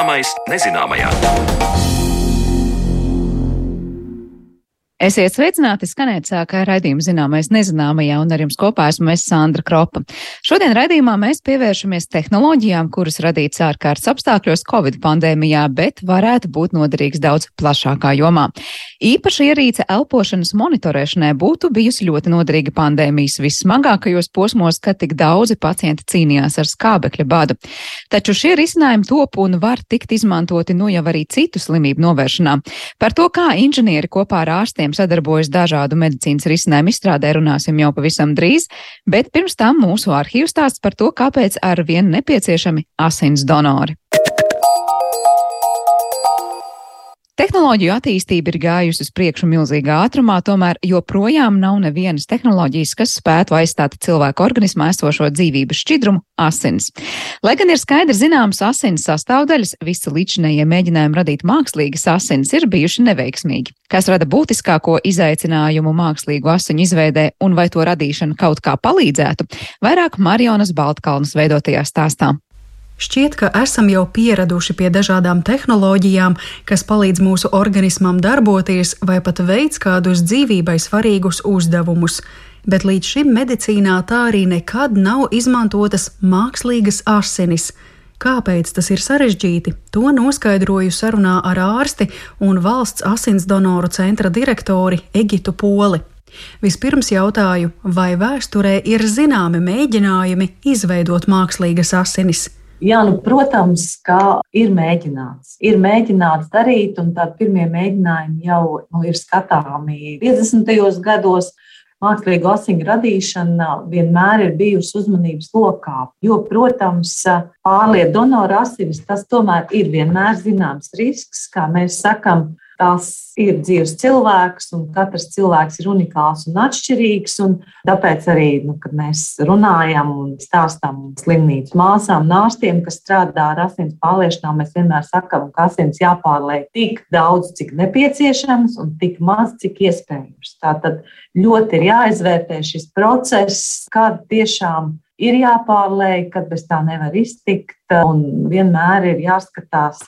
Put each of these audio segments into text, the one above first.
Zināmais nezināmajā. Esiet sveicināti, skanēt sākā raidījuma zināmais nezināmajā, un ar jums kopā esmu es Sandra Kropa. Šodien raidījumā mēs pievēršamies tehnoloģijām, kuras radīts ārkārtas apstākļos Covid pandēmijā, bet varētu būt noderīgs daudz plašākā jomā. Īpaša ierīce elpošanas monitorēšanai būtu bijusi ļoti noderīga pandēmijas vissmagākajos posmos, kad tik daudzi pacienti cīnījās ar skābekļa badu. Taču šie risinājumi top un var tikt izmantoti nu jau arī citu slimību novēršanā. Par to, kā inženieri kopā ar ārstiem ārstiem sadarbojas dažādu medicīnas risinājumu izstrādē, runāsim jau pavisam drīz, bet pirms tam mūsu arhīvs stāsts par to, kāpēc ar vienu nepieciešami asins donori. Tehnoloģiju attīstība ir gājusi uz priekšu milzīgā ātrumā, tomēr joprojām nav nevienas tehnoloģijas, kas spētu aizstāt cilvēku organismā esošo dzīvības šķidrumu - asins. Lai gan ir skaidri zināmas asins sastāvdaļas, visi līdzinējie mēģinājumi radīt mākslīgas asins ir bijuši neveiksmīgi. Kas rada būtiskāko izaicinājumu mākslīgu asiņu izveidē un vai to radīšana kaut kā palīdzētu, vairāk Marionas Baltkalnas veidotajā stāstā. Šķiet, ka esam jau pieraduši pie dažādām tehnoloģijām, kas palīdz mūsu organismam darboties vai pat veids kādus dzīvībai svarīgus uzdevumus. Bet līdz šim medicīnā tā arī nekad nav izmantotas mākslīgas asinis. Kāpēc tas ir sarežģīti? To noskaidroju sarunā ar ārsti un valsts asins donoru centra direktori Egitu Poli. Vispirms jautāju, vai vēsturē ir zināmi mēģinājumi izveidot mākslīgas asinis. Jā, nu, protams, ka ir mēģināts. Ir mēģināts darīt, un tādi pirmie mēģinājumi jau nu, ir skatāmi 50. gados. Mākslīgo asiņu radīšana vienmēr ir bijusi uzmanības lokā, jo, protams, pārlieku donoru asinis tas tomēr ir vienmēr zināms risks, kā mēs sakām, Tas ir dzīves cilvēks, un katrs cilvēks ir unikāls un atšķirīgs. Un tāpēc arī, nu, kad mēs runājam un stāstām slimnīcu māsām, nārstiem, kas strādā ar asins pārliešanām, mēs vienmēr sakām, ka asins jāpārliek tik daudz, cik nepieciešams, un tik maz, cik iespējams. Tātad ļoti ir jāizvērtē šis process, kad tiešām ir jāpārlēj, kad bez tā nevar iztikt. Un vienmēr ir jāskatās,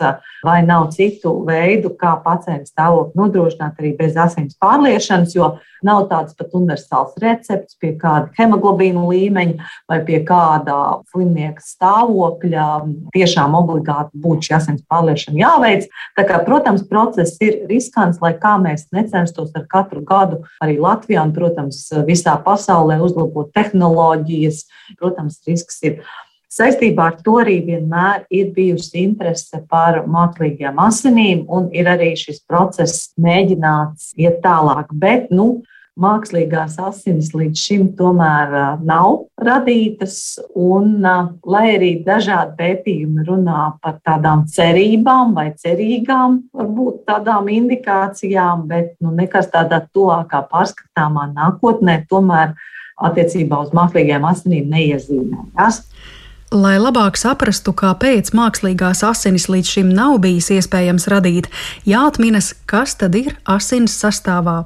vai nav citu veidu, kā pacienta stāvokli nodrošināt arī bez asins pārliešanas, jo nav tāds pat universāls recepts pie kāda hemoglobīna līmeņa vai pie kāda slimnieka stāvokļa. Tiešām obligāti būtu šī asins pārliešana jāveic. Tā kā, protams, process ir riskants, lai kā mēs necenstos ar katru gadu arī Latvijā un, protams, visā pasaulē uzlabot tehnoloģijas. Protams, risks ir. Saistībā ar to arī vienmēr ir bijusi interese par mākslīgajām asinīm, un ir arī šis process mēģināts iet tālāk. Bet, nu, mākslīgās asinis līdz šim tomēr nav radītas, un lai arī dažādi pētījumi runā par tādām cerībām vai cerīgām, varbūt tādām indikācijām, bet nu, nekas tādā tuvākā pārskatāmā nākotnē tomēr attiecībā uz mākslīgajām asinīm neiezīmējas. Lai labāk saprastu, kāpēc mākslīgās asinis līdz šim nav bijis iespējams radīt, jāatminas, kas tad ir asins sastāvā.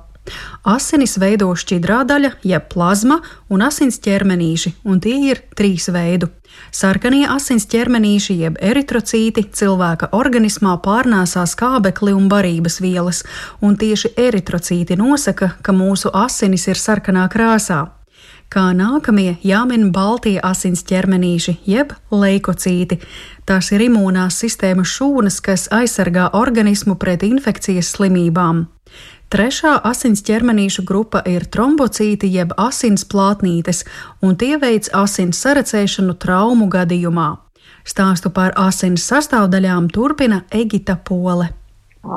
Asinis veido šķidrā daļa, jeb plazma un asins ķermenīši, un tie ir trīs veidu. Sarkanie asins ķermenīši, jeb eritrocīti, cilvēka organismā pārnēsā skābekli un barības vielas, un tieši eritrocīti nosaka, ka mūsu asinis ir sarkanā krāsā. Kā nākamie jāmin baltie asins ķermenīši, jeb leikocīti. Tās ir imūnās sistēmas šūnas, kas aizsargā organismu pret infekcijas slimībām. Trešā asins ķermenīšu grupa ir trombocīti jeb asins plātnītes, un tie veids asins sarecēšanu traumu gadījumā. Stāstu par asins sastāvdaļām turpina Egita Pole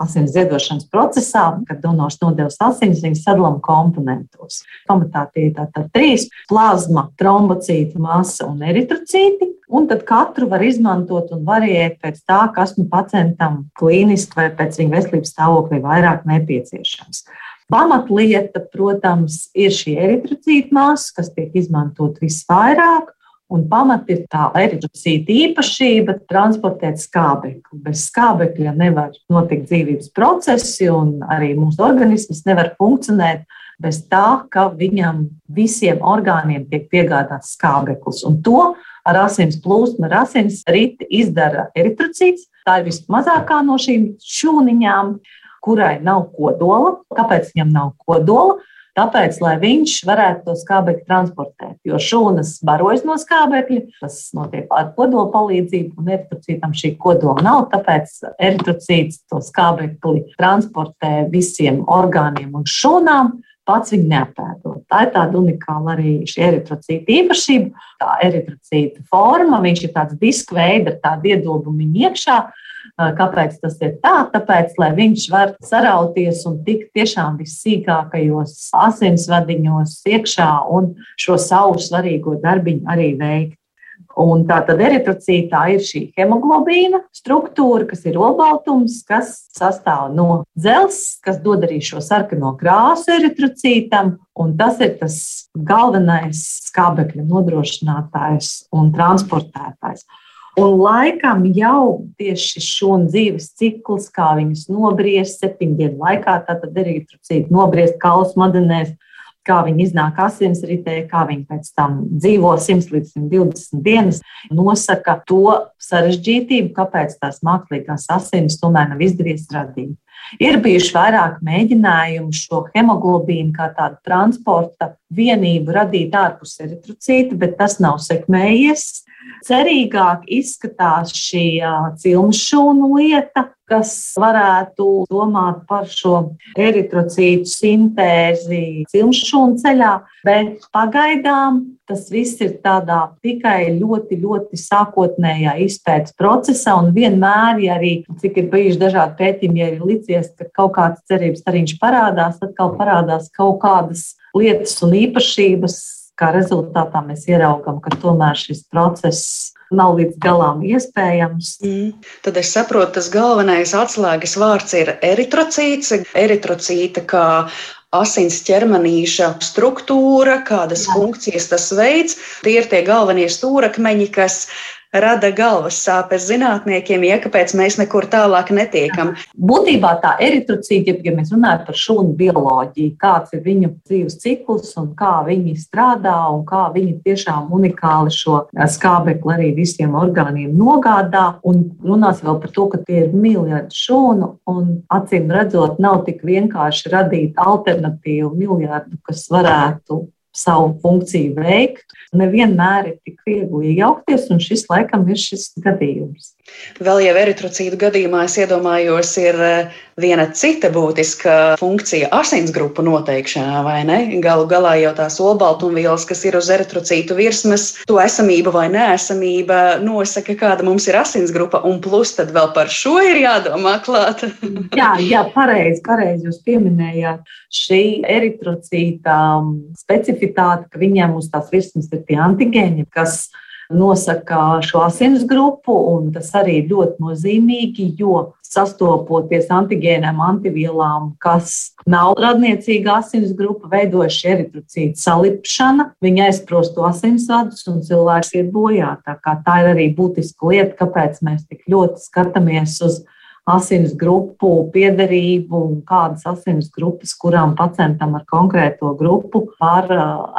asins ziedošanas procesā, kad donors nodevis asinis, viņas sadalām komponentos. Pamatā tie ir tātad trīs - plazma, trombocīti, masa un eritrocīti. Un tad katru var izmantot un variēt pēc tā, kas nu pacientam klīniski vai pēc viņa veselības stāvokļa vairāk nepieciešams. Pamatlieta, protams, ir šī eritrocīta masa, kas tiek izmantot visvairāk. Un pamat ir tā eritrocīta īpašība transportēt skābekli. Bez skābekļa nevar notikt dzīvības procesi, un arī mūsu organisms nevar funkcionēt bez tā, ka viņam visiem orgāniem tiek piegādāts skābeklis. Un to ar asins plūsmu, ar asins riti izdara eritrocīts. Tā ir vismazākā no šīm šūniņām, kurai nav kodola. Kāpēc viņam nav kodola? Tāpēc, lai viņš varētu to skābekli transportēt, jo šūnas barojas no skābekļa, tas notiek ar kodola palīdzību, un eritrocītam šī kodola nav. Tāpēc eritrocīts to skābekli transportē visiem orgāniem un šūnām. Pats viņu neapēdot. Tā ir tāda unikāla arī šī eritrocīta īpašība, tā eritrocīta forma. Viņš ir tāds diska veida ar tādu iedobumu iekšā. Kāpēc tas ir tā? Tāpēc, lai viņš var sarauties un tikt tiešām vissīkākajos asinsvadiņos iekšā un šo savu svarīgo darbiņu arī veikt. Un tā tad eritrocītā ir šī hemoglobīna struktūra, kas ir olbaltums, kas sastāv no dzelzs, kas dod arī šo sarkano krāsu eritrocītam. Un tas ir tas galvenais skābekļa nodrošinātājs un transportētājs. Un laikam jau tieši šūnu dzīves cikls, kā viņas nobriest septiņu dienu laikā, tad eritrocīti nobriest kaulu smadzenēs, kā viņi iznāk asinsritē, kā viņi pēc tam dzīvo 100 līdz 120 dienas, nosaka to sarežģītību, kāpēc tās mākslīgās asinis tomēr nav izdevies radīt. Ir bijuši vairāk mēģinājumu šo hemoglobīnu kā tādu transporta vienību radīt ārpus eritrocīta, bet tas nav sekmējies. Cerīgāk izskatās šī cilmšūnu lieta, kas varētu domāt par šo eritrocītu sintēzi cilmšūnu ceļā, bet pagaidām tas viss ir tādā tikai ļoti, ļoti sākotnējā izpētes procesā, un vienmēr, ja arī, cik ir bijuši dažādi pētījumi, ja ir licies, ka kaut kāds cerības stariņš parādās, atkal parādās kaut kādas lietas un īpašības, kā rezultātā mēs ieraugām, ka tomēr šis process nav līdz galam iespējams. Mm. Tad es saprotu, tas galvenais atslēgas vārds ir eritrocīts. Eritrocīta kā asins ķermenīša struktūra, kādas funkcijas tas veids. Tie ir tie galvenie stūrakmeņi, kas rada galvas sāpes zinātniekiem, ja kāpēc mēs nekur tālāk netiekam. Būtībā tā eritrocīta, ja mēs runājam par šūnu bioloģiju, kāds ir viņu dzīves cikls un kā viņi strādā un kā viņi tiešām unikāli šo skābekli arī visiem orgāniem nogādā. Un runās vēl par to, ka tie ir miljardi šūnu un acīm redzot, nav tik vienkārši radīt alternatīvu miljardu, kas varētu savu funkciju veikt. Nevienmēr ir tik viegli iejaukties, un šis laikam ir šis gadījums. Vēl jau eritrocītu gadījumā es iedomājos, ir eh, viena cita būtiska funkcija asinsgrupu noteikšanā, vai ne? Galu galā jau tās olbaltumvielas, kas ir uz eritrocītu virsmas, to esamība vai neesamība nosaka, kāda mums ir asinsgrupa, un plus tad vēl par šo ir jādomā klāt. jā, jā, pareizi, pareizi jūs pieminējāt šī eritrocīta um, specifitāte, ka viņiem uz tās virsmas ir tie antigēni, kas nosaka šo asins grupu, un tas arī ir ļoti nozīmīgi, jo sastopoties antigēniem, antivielām, kas nav radniecīga asins grupa, veidojas eritrocīta salipšana, viņa aizprost to asinsvadus un cilvēks iet bojā. Tā, tā ir arī būtiska lieta, kāpēc mēs tik ļoti skatāmies uz asins grupu piedarību un kādas asins grupas, kurām pacientam ar konkrēto grupu var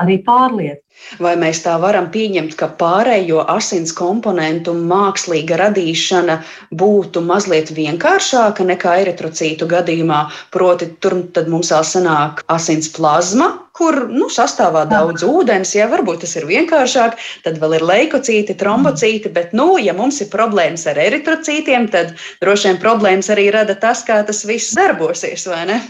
arī pārliet. Vai mēs tā varam pieņemt, ka pārējo asins komponentu mākslīga radīšana būtu mazliet vienkāršāka nekā eritrocītu gadījumā? Proti, tur mums vēl sanāk asins plazma, kur nu, sastāvā daudz ūdens, ja varbūt tas ir vienkāršāk, tad vēl ir leikocīti, trombocīti, bet, nu, ja mums ir problēmas ar eritrocītiem, tad droši vien problēmas arī rada tas, kā tas viss darbosies, vai ne?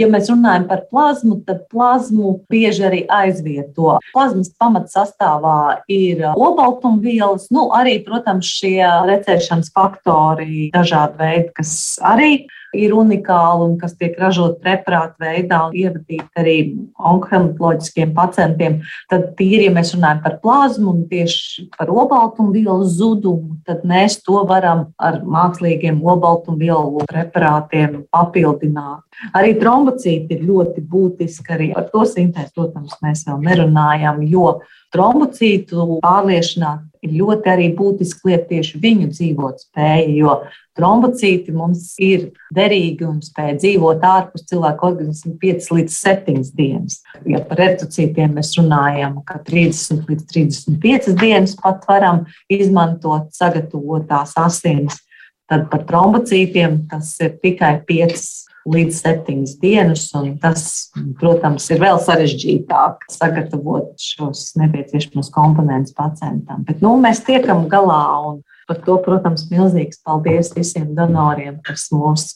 Ja mēs runājam par plazmu, tad plazmu bieži arī aizvieto. Plazmas pamatsastāvā ir olbaltumvielas, nu, arī, protams, šie recēšanas faktori, dažādi veidi, kas arī ir unikāli un kas tiek ražot preparātu veidā un ievadīti arī onkohematoloģiskiem pacientiem. Tad, tīri, ja mēs runājam par plazmu un tieši par obaltumvielu zudumu, tad mēs to varam ar mākslīgiem obaltumvielu preparātiem papildināt. Arī trombocīti ir ļoti būtiski. Arī par to sintēzi, protams, mēs vēl nerunājam, jo trombocītu pārliešanā ir ļoti arī būtiski lieta tieši viņu dzīvot spēja, jo trombocīti mums ir derīgi un spēj dzīvot ārpus cilvēka organisma 5 līdz 7 dienas. Ja par eritrocītiem mēs runājam, ka 30 līdz 35 dienas pat varam izmantot sagatavotās asinis Tad par trombocītiem tas ir tikai 5 līdz 7 dienas, tas, protams, ir vēl sarežģītāk sagatavot šos nepieciešamos komponentus pacientam. Bet nu, mēs tiekam galā, par to, protams, milzīgs paldies visiem donoriem, kas mūs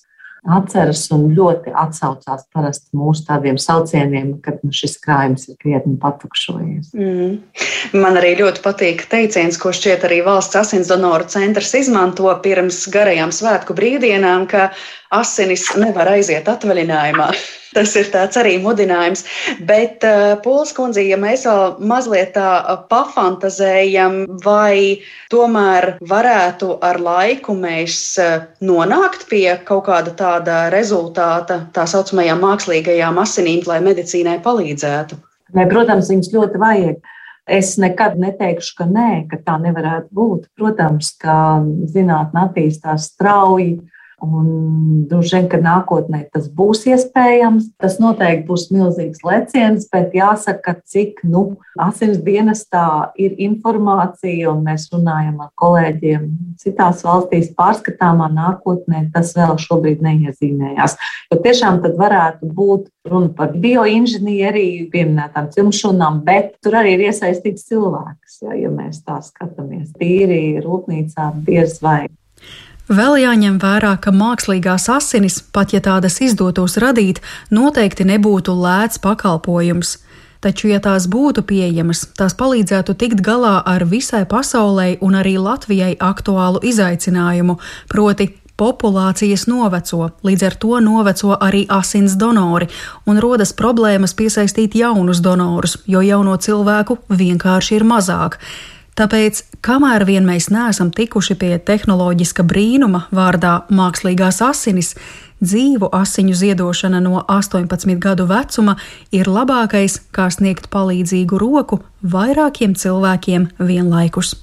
atceras un ļoti atsaucās parasti mūsu tādiem saucieniem, kad nu, šis krājums ir krietni patukšojies. Mm. Man arī ļoti patīk teiciens, ko šķiet arī valsts asins donoru centrs izmanto pirms garajām svētku brīvdienām, ka asinis nevar aiziet atvaļinājumā. Tas ir tāds arī mudinājums. Bet, uh, Pūlis kundze, ja mēs vēl mazliet tā uh, pafantazējam, vai tomēr varētu ar laiku mēs uh, nonākt pie kaut kāda tāda rezultāta, tā saucamajām mākslīgajām asinīm, lai medicīnai palīdzētu? Ne, protams, viņas ļoti vajag. Es nekad neteikšu, ka nē, ka tā nevarētu būt. Protams, ka zinātnē attīstās strauji Un droši vien, ka nākotnē tas būs iespējams. Tas noteikti būs milzīgs leciens, bet jāsaka, cik nu, asins dienestā ir informācija, un mēs runājam ar kolēģiem citās valstīs, pārskatāmā nākotnē tas vēl šobrīd neiezīmējās. Jo tiešām tad varētu būt runa par bioinženieriju, pieminētām cilmšanām, bet tur arī ir iesaistīts cilvēks, ja, ja mēs tā skatāmies. Tīri rūpnīcā diez vai. Vēl jāņem vērā, ka mākslīgās asinis, pat ja tādas izdotos radīt, noteikti nebūtu lēts pakalpojums. Taču, ja tās būtu pieejamas, tās palīdzētu tikt galā ar visai pasaulē un arī Latvijai aktuālu izaicinājumu, proti populācijas noveco, līdz ar to noveco arī asins donori, un rodas problēmas piesaistīt jaunus donorus, jo jauno cilvēku vienkārši ir mazāk. Tāpēc, kamēr vien mēs neesam tikuši pie tehnoloģiska brīnuma vārdā mākslīgās asinis, dzīvu asiņu ziedošana no 18 gadu vecuma ir labākais, kā sniegt palīdzīgu roku vairākiem cilvēkiem vienlaikus.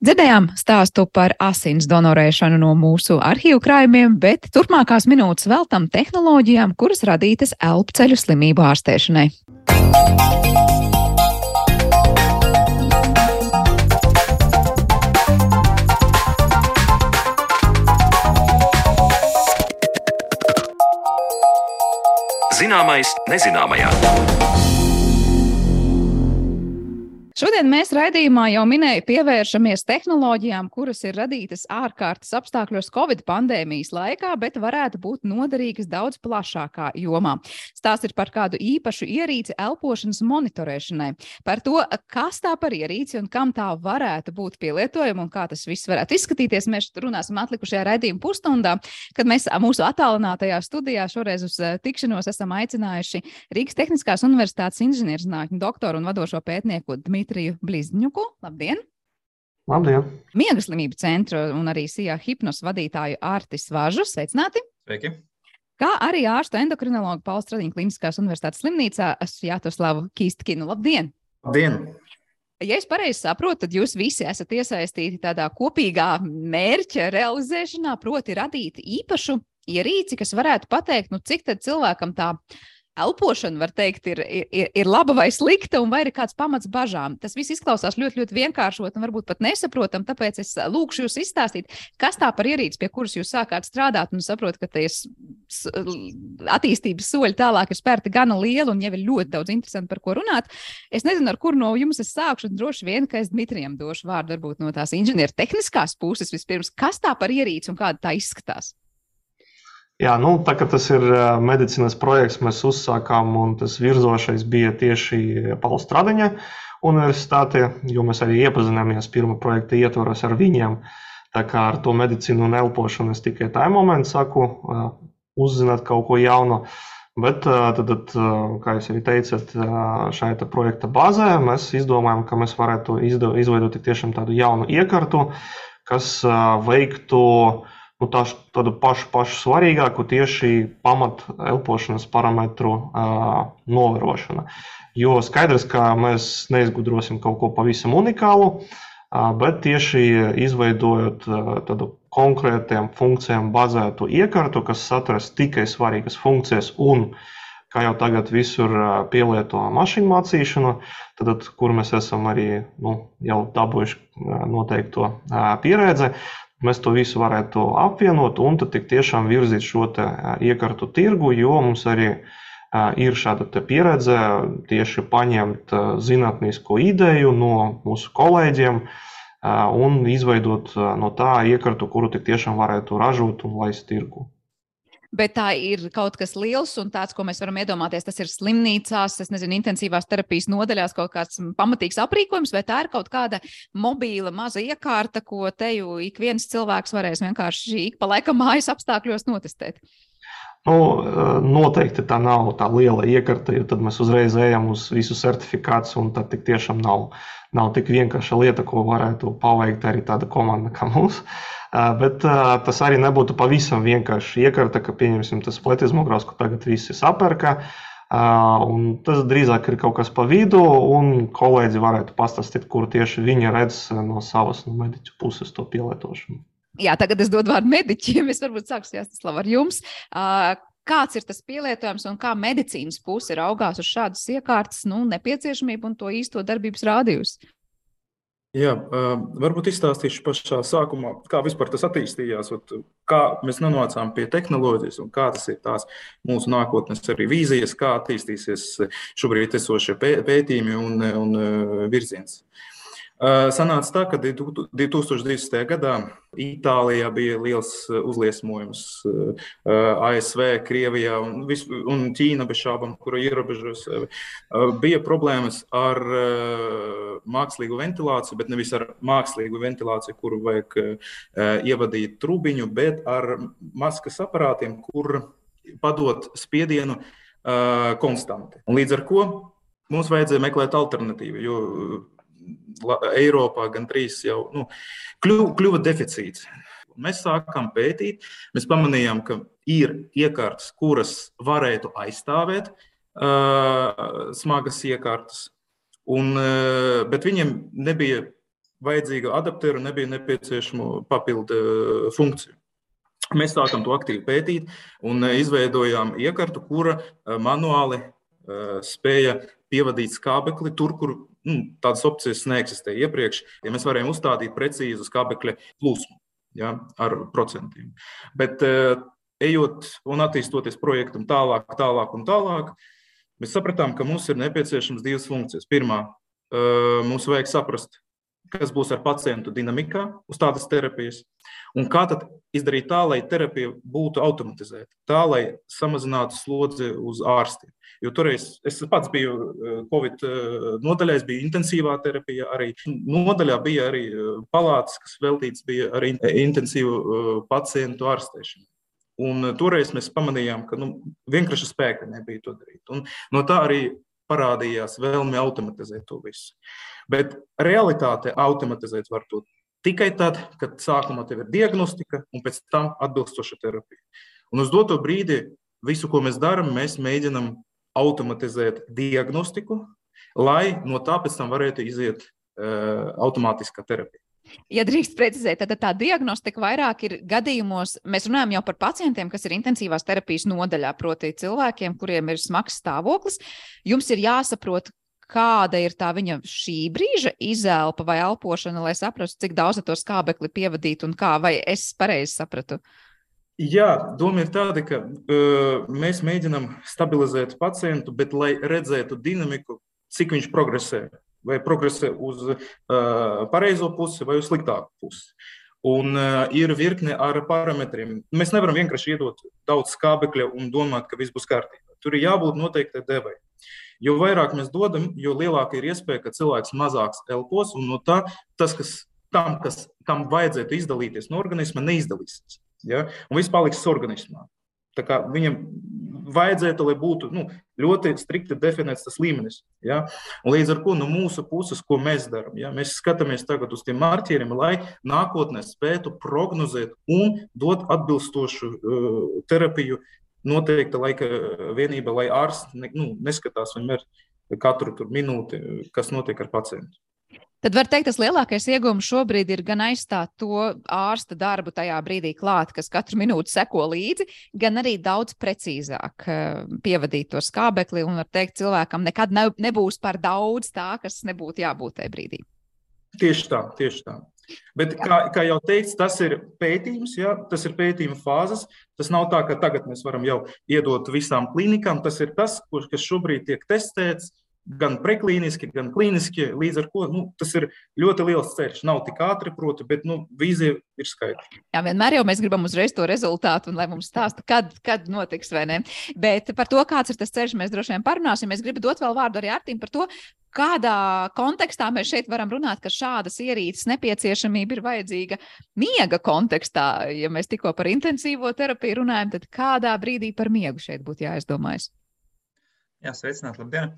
Dzirdējām stāstu par asins donorēšanu no mūsu arhīvu krājumiem, bet turpmākās minūtes veltam tehnoloģijām, kuras radītas elpceļu slimību ārstēšanai. Zināmais nezināmajā. Šodien mēs raidījumā jau minēju, pievēršamies tehnoloģijām, kuras ir radītas ārkārtas apstākļos Covid pandēmijas laikā, bet varētu būt noderīgas daudz plašākā jomā. Stāsts ir par kādu īpašu ierīci elpošanas monitorēšanai, par to, kas tā par ierīci un kam tā varētu būt pielietojama un kā tas viss varētu izskatīties. Mēs runāsim atlikušajā raidījuma pusstundā, kad mēs mūsu attālinātajā studijā šoreiz uz eh, tikšanos esam aicinājuši Rīgas Tehniskās Universitātes inženierzinātņu doktoru un vadošo pētnieku Dmitru. Dmitriju Blizņuku. Labdien! Labdien! Miega slimību centra un arī SIA hipnos vadītāju Ārtis Važu. Sveicināti! Sveiki! Kā arī ārstu endokrinologu Pauls Stradiņa Kliniskās universitātes slimnīcā Jātoslavu Kīstkinu. Labdien! Labdien! Ja es pareizi saprotu, tad jūs visi esat iesaistīti tādā kopīgā mērķa realizēšanā, proti, radīt īpašu ierīci, kas varētu pateikt, nu, cik cilvēkam tā elpošana, var teikt, ir, ir, ir laba vai slikta, un vai ir kāds pamats bažām. Tas viss izklausās ļoti, ļoti vienkāršot un varbūt pat nesaprotam. Tāpēc es lūkšu jūs izstāstīt, kas tā par ierīci, pie kuras jūs sākāt strādāt, un saprotu, ka tas attīstības soļi tālāk ir spērti gana lieli, un jau ir ļoti daudz interesanti par ko runāt. Es nezinu, ar kuru no jums es sākšu, un droši vien, ka es Dmitrijam došu vārdu, varbūt no tās inženieru tehniskās puses vispirms, kas tā par ierīci un kāda tā izskatās. Jā, nu, tā kā tas ir medicīnas projekts, mēs uzsākām, un tas virzošais bija tieši Paula Stradiņa universitāte, jo mēs arī iepazināmies pirmā projekta ietvaros ar viņiem. Tā kā ar to medicīnu un elpošanu es tikai tajā momentā saku, uzzināt kaut ko jaunu. Bet, tad, tad, kā jūs arī teicat, šajā projekta bāzē mēs izdomājām, ka mēs varētu izveidot tiešām tādu jaunu iekārtu, kas veiktu uh, nu, tā, tādu pašu, pašu svarīgāku tieši pamat elpošanas parametru uh, novērošana. Jo skaidrs, ka mēs neizgudrosim kaut ko pavisam unikālu, uh, bet tieši izveidojot uh, tādu konkrētiem funkcijām bazētu iekārtu, kas satveras tikai svarīgas funkcijas un kā jau tagad visur pielieto mašīnu mācīšanu, tad, kur mēs esam arī nu, jau dabūjuši noteikto pieredzi, mēs to visu varētu apvienot un tad tiešām virzīt šo iekartu tirgu, jo mums arī ir šāda pieredze tieši paņemt zinātnīsko ideju no mūsu kolēģiem un izveidot no tā iekartu, kuru tik tiešām varētu ražot un laist tirgu bet tā ir kaut kas liels un tāds, ko mēs varam iedomāties. Tas ir slimnīcās, es nezinu, intensīvās terapijas nodaļās kaut kāds pamatīgs aprīkojums, vai tā ir kaut kāda mobīla maza iekārta, ko te jau ik viens cilvēks varēs vienkārši ik pa laikam mājas apstākļos notestēt. Nu, noteikti tā nav tā liela iekārta, jo tad mēs uzreiz ejam uz visu certifikāciju, un tā tiešām nav, nav tik vienkārša lieta, ko varētu paveikt arī tāda komanda kā mums. Uh, Bet tas arī nebūtu pavisam vienkārši iekārta, ka pieņemsim tas pletizmogrāfs, ko tagad visi sapērka. Un tas drīzāk ir kaut kas pa vidu, un kolēģi varētu pastāstīt, kur tieši viņi redz no savas no mediķu puses to pielietošanu. Jā, tagad es dodu vārdu mediķiem. Es varbūt sākšu Jāstaslav ar jums. Kāds ir tas pielietojums un kā medicīnas puse raugās uz šādas iekārtas nu, nepieciešamību un to īsto darbības rādījusi? Jā, varbūt izstāstīšu pašā sākumā, kā vispār tas attīstījās, kā mēs nonācām pie tehnoloģijas un kā tas ir tās mūsu nākotnes arī vīzijas, kā attīstīsies šobrīd esošie pētījumi un, un virziens. Sanāca tā, ka 2020. gadā Itālijā bija liels uzliesmojums, ASV, Krievijā un, vis, un Ķīna bez šābām, kura ierobežo sevi. Bija problēmas ar mākslīgu ventilāciju, bet nevis ar mākslīgu ventilāciju, kuru vajag ievadīt trubiņu, bet ar maskas aparātiem, kur padot spiedienu konstanti. Un līdz ar to mums vajadzēja meklēt alternatīvu, jo Eiropā gandrīz jau nu, kļuva, kļuva deficīts. Mēs sākām pētīt, mēs pamanījām, ka ir iekārtas, kuras varētu aizstāvēt uh, smagas iekārtas, un, uh, bet viņiem nebija vajadzīga adaptera, nebija nepieciešama papildu funkciju. Mēs sākām to aktīvi pētīt un izveidojām iekārtu, kura manuāli spēja pievadīt skābekli tur, kur nu, tādas opcijas neeksistēja iepriekš. Ja mēs varējām uzstādīt precīzu skābekļa plūsmu ja, ar procentiem. Bet eh, ejot un attīstoties projektam tālāk, tālāk un tālāk, mēs sapratām, ka mums ir nepieciešams divas funkcijas. Pirmā, eh, mums vajag saprast, kas būs ar pacientu dinamikā uz tādas terapijas, un kā tad izdarīt tā, lai terapija būtu automatizēta, tā, lai samazinātu slodzi uz ārstiem. Jo toreiz es pats biju eh, Covid eh, nodaļā, es biju intensīvā terapijā, arī nodaļā bija arī eh, palātas, kas veltīts bija arī intensīvu pacientu ārstēšanai. Un toreiz mēs pamanījām, ka nu, vienkārši spēka nebija to darīt. Un no tā arī parādījās vēlme automatizēt to visu. Bet realitāte automatizēt var to tikai tad, kad sākumā tev ir diagnostika un pēc tam atbilstoša terapija. Un uz doto brīdi visu, ko mēs darām, mēs mēģinām automatizēt diagnostiku, lai no tā pēc tam varētu iziet uh, automātiskā terapija. Ja drīkst precizēt, tad tā diagnostika vairāk ir gadījumos, mēs runājam jau par pacientiem, kas ir intensīvās terapijas nodaļā, proti, cilvēkiem, kuriem ir smags stāvoklis. Jums ir jāsaprot, kāda ir tā viņa šī brīža izelpa vai elpošana, lai saprastu, cik daudz to skābekli pievadīt un kā, vai es pareizi sapratu. Jā, doma ir tāda, ka uh, mēs mēģinām stabilizēt pacientu, bet lai redzētu dinamiku, cik viņš progresē. Vai progresē uz uh, pareizo pusi vai uz sliktāku pusi. Un uh, ir virkne ar parametriem. Mēs nevaram vienkārši iedot daudz skābekļa un domāt, ka viss būs kārtībā. Tur ir jābūt noteiktai devai. Jo vairāk mēs dodam, jo lielāka ir iespēja, ka cilvēks mazāk elpos, un no tā tas, kas tam, kas, kam vajadzētu izdalīties no organisma, neizdalīsies. Ja? Un viss paliks organismā. Viņam vajadzētu, lai būtu nu, ļoti strikti definēts tas līmenis. Ja? Un līdz ar to no mūsu puses, ko mēs darām, ja? mēs skatāmies tagad uz tiem marķieriem, lai nākotnē spētu prognozēt un dot atbilstošu uh, terapiju noteikta laika vienība, lai ārsts ne, nu, neskatās vienmēr katru minūti, kas notiek ar pacientu. Tad var teikt, tas lielākais iegūms šobrīd ir gan aizstāt to ārsta darbu tajā brīdī klāt, kas katru minūti seko līdzi, gan arī daudz precīzāk eh, pievadīt to skābekli un var teikt, cilvēkam nekad ne, nebūs par daudz tā, kas nebūtu jābūt tajā brīdī. Tieši tā, tieši tā. Bet, kā, kā jau teicu, tas ir pētījums, ja? tas ir pētījuma fāzes. Tas nav tā, ka tagad mēs varam jau iedot visām klinikām. Tas ir tas, kas šobrīd tiek testēts, gan preklīniski, gan klīniski. Līdz ar to nu, tas ir ļoti liels ceļš. Nav tik ātri, proti, bet nu, vīzija ir skaidra. Jā, vienmēr jau mēs gribam uzreiz to rezultātu, un lai mums stāsta, kad, kad notiks vai ne. Bet par to, kāds ir tas ceļš, mēs droši vien parunāsim. Es gribu dot vēl vārdu arī Artim par to, Kādā kontekstā mēs šeit varam runāt, ka šādas ierīces nepieciešamība ir vajadzīga miega kontekstā? Ja mēs tikko par intensīvo terapiju runājam, tad kādā brīdī par miegu šeit būtu jāizdomājas? Jā, sveicināt, labdien!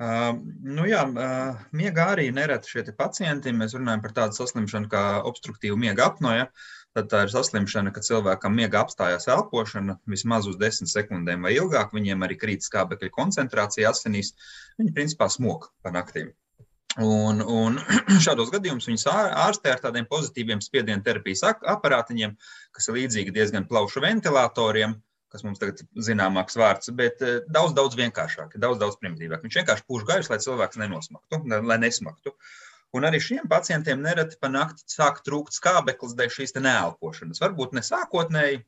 Uh, nu jā, uh, miega arī nereti šie pacienti. Mēs runājam par tādu saslimšanu kā obstruktīva miega apnoja. Tad tā ir saslimšana, ka cilvēkam miega apstājās elpošana vismaz uz 10 sekundēm vai ilgāk. Viņiem arī krīt skābekļa koncentrācija asinīs. Viņi principā smok pa naktīm. Un, un šādos gadījumos viņus ārstē ar tādiem pozitīviem spiedienu terapijas aparātiņiem, kas ir līdzīgi diezgan plaušu ventilatoriem kas mums tagad ir zināmāks vārds, bet eh, daudz, daudz vienkāršāk, daudz, daudz primitīvāk. Viņš vienkārši pūš gaisu, lai cilvēks nenosmaktu, lai nesmaktu. Un arī šiem pacientiem nereti pa nakti sāk trūkt skābeklis dēļ šīs neelpošanas. Varbūt ne sākotnēji,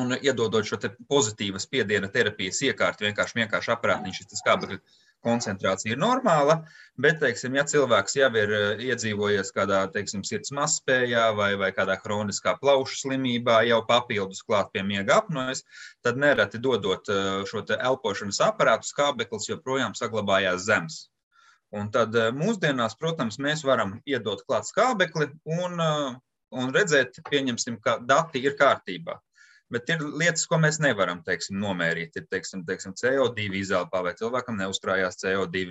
un iedodot šo pozitīvu spiediena terapijas iekārtu, vienkārši, vienkārši aparātiņš, šis skābekļa koncentrācija ir normāla, bet, teiksim, ja cilvēks jau ir eh, iedzīvojies kādā, teiksim, sirds mazspējā vai, vai kādā hroniskā plaušu slimībā, jau papildus klāt pie miega apnojas, tad nereti dodot eh, šo elpošanas aparātu, skābeklis joprojām saglabājās zems. Un tad eh, mūsdienās, protams, mēs varam iedot klāt skābekli un, un redzēt, pieņemsim, ka dati ir kārtībā. Bet ir lietas, ko mēs nevaram teiksim, nomērīt. Ir teiksim, teiksim, CO2 izelpā vai cilvēkam neuzkrājās CO2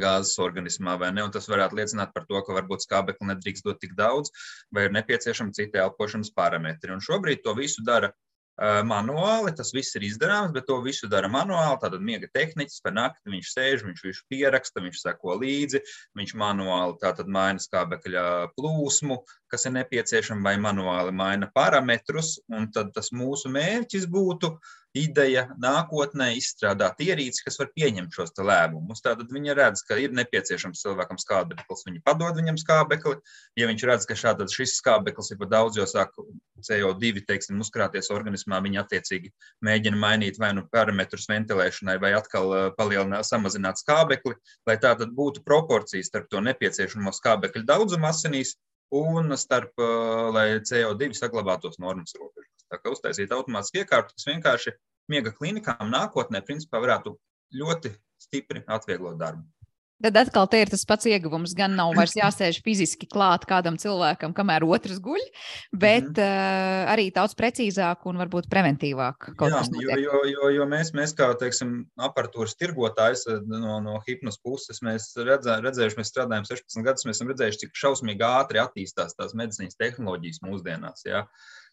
gāzes organismā vai ne. Un tas varētu liecināt par to, ka varbūt skābekli nedrīkst dot tik daudz, vai ir nepieciešami citi elpošanas parametri. Un šobrīd to visu dara manuāli. Tas viss ir izdarāms, bet to visu dara manuāli. Tātad miega tehniķis par nakti viņš sēž, viņš visu pieraksta, viņš seko līdzi, viņš manuāli tātad maina skābekļa plūsmu, kas ir nepieciešama, vai manuāli maina parametrus. Un tad tas mūsu mērķis būtu ideja nākotnē izstrādāt ierīci, kas var pieņemt šos lēmumus. Tātad viņi redz, ka ir nepieciešams cilvēkam skābeklis, viņi padod viņam skābekli. Ja viņš redz, ka šāds šis skābeklis ir par daudz, jo sāk CO2 teiksim, uzkrāties organismā, viņi attiecīgi mēģina mainīt vai nu parametrus ventilēšanai, vai atkal uh, palielināt, samazināt skābekli, lai tā tad būtu proporcijas starp to nepieciešamo skābekļa daudzumu asinīs un starp, uh, lai CO2 saglabātos normas robežās. Tā kā uztaisīt automātisku iekārtu, kas vienkārši miega klinikām nākotnē principā varētu ļoti stipri atvieglot darbu. Tad atkal te ir tas pats ieguvums. Gan nav vairs jāsēž fiziski klāt kādam cilvēkam, kamēr otrs guļ, bet mm uh, arī daudz precīzāk un varbūt preventīvāk. Jā, jo, jo, jo, jo mēs, mēs kā teiksim, aparatūras tirgotājs eh, no, no hipnos puses, mēs redzē, redzējuši, mēs strādājam 16 gadus, mēs esam redzējuši, cik šausmīgi ātri attīstās tās medicīnas tehnoloģijas mūsdienās. Jā.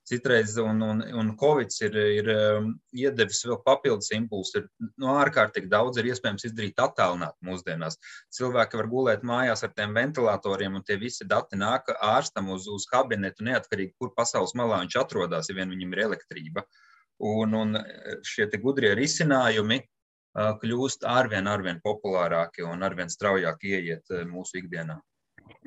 Citreiz, un, un, un Covid ir, ir um, iedevis vēl papildus impulsu. Ir no nu, ārkārtīgi daudz ir iespējams izdarīt attālināt mūsdienās. Cilvēki var gulēt mājās ar tiem ventilatoriem, un tie visi dati nāk ārstam uz, uz kabinetu, neatkarīgi, kur pasaules malā viņš atrodas, ja vien viņam ir elektrība. Un, un šie gudrie risinājumi uh, kļūst arvien, arvien populārāki un arvien straujāk ieiet uh, mūsu ikdienā.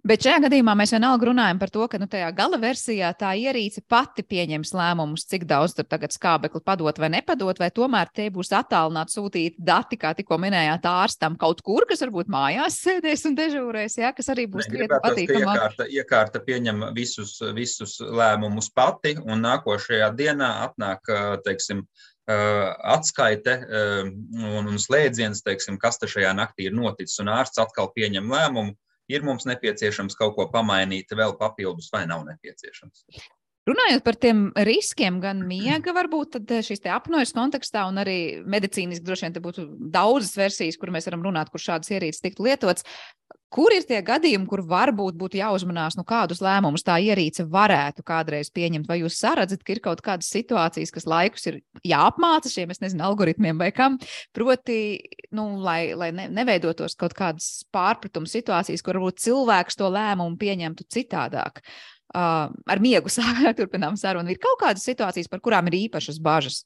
Bet šajā gadījumā mēs vienalga runājam par to, ka nu, tajā gala versijā tā ierīce pati pieņems lēmumus, cik daudz tur tagad skābekli padot vai nepadot, vai tomēr tie būs attālināti sūtīti dati, kā tikko minējāt, ārstam kaut kur, kas varbūt mājās sēdēs un dežūrēs, jā, kas arī būs krietni patīkamāk. Iekārta, iekārta pieņem visus, visus lēmumus pati, un nākošajā dienā atnāk, teiksim, atskaite un, un slēdziens, teiksim, kas te šajā naktī ir noticis, un ārsts atkal pieņem lēmumu ir mums nepieciešams kaut ko pamainīt vēl papildus, vai nav nepieciešams. Runājot par tiem riskiem, gan miega, varbūt eh, šīs apnojas kontekstā, un arī medicīniski droši vien te būtu daudzas versijas, kur mēs varam runāt, kur šādas ierīces tiktu lietotas. Kur ir tie gadījumi, kur varbūt būtu jāuzmanās, nu kādus lēmumus tā ierīce varētu kādreiz pieņemt? Vai jūs saredzat, ka ir kaut kādas situācijas, kas laikus ir jāapmāca šiem, es nezinu, algoritmiem vai kam? Proti, nu, lai, lai ne, neveidotos kaut kādas pārpratuma situācijas, kur varbūt cilvēks to lēmumu pieņemtu citādāk. Uh, ar miegu turpinām sarunu. Ir kaut kādas situācijas, par kurām ir īpašas bažas.